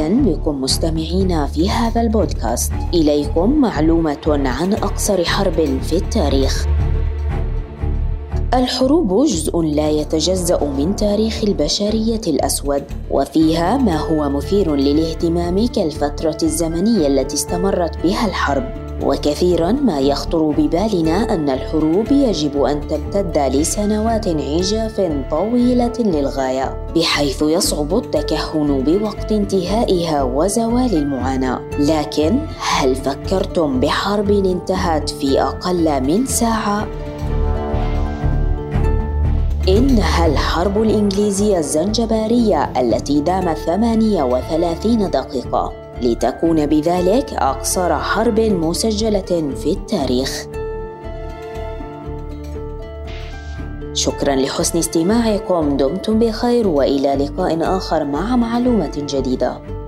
بكم مستمعينا في هذا البودكاست. إليكم معلومة عن أقصر حرب في التاريخ. الحروب جزء لا يتجزأ من تاريخ البشرية الأسود وفيها ما هو مثير للاهتمام كالفترة الزمنية التي استمرت بها الحرب. وكثيرا ما يخطر ببالنا أن الحروب يجب أن تمتد لسنوات عجاف طويلة للغاية بحيث يصعب التكهن بوقت انتهائها وزوال المعاناة. لكن هل فكرتم بحرب انتهت في أقل من ساعة؟ إنها الحرب الإنجليزية الزنجبارية التي دامت 38 دقيقة لتكون بذلك أقصر حرب مسجلة في التاريخ. شكرا لحسن استماعكم دمتم بخير وإلى لقاء آخر مع معلومه جديدة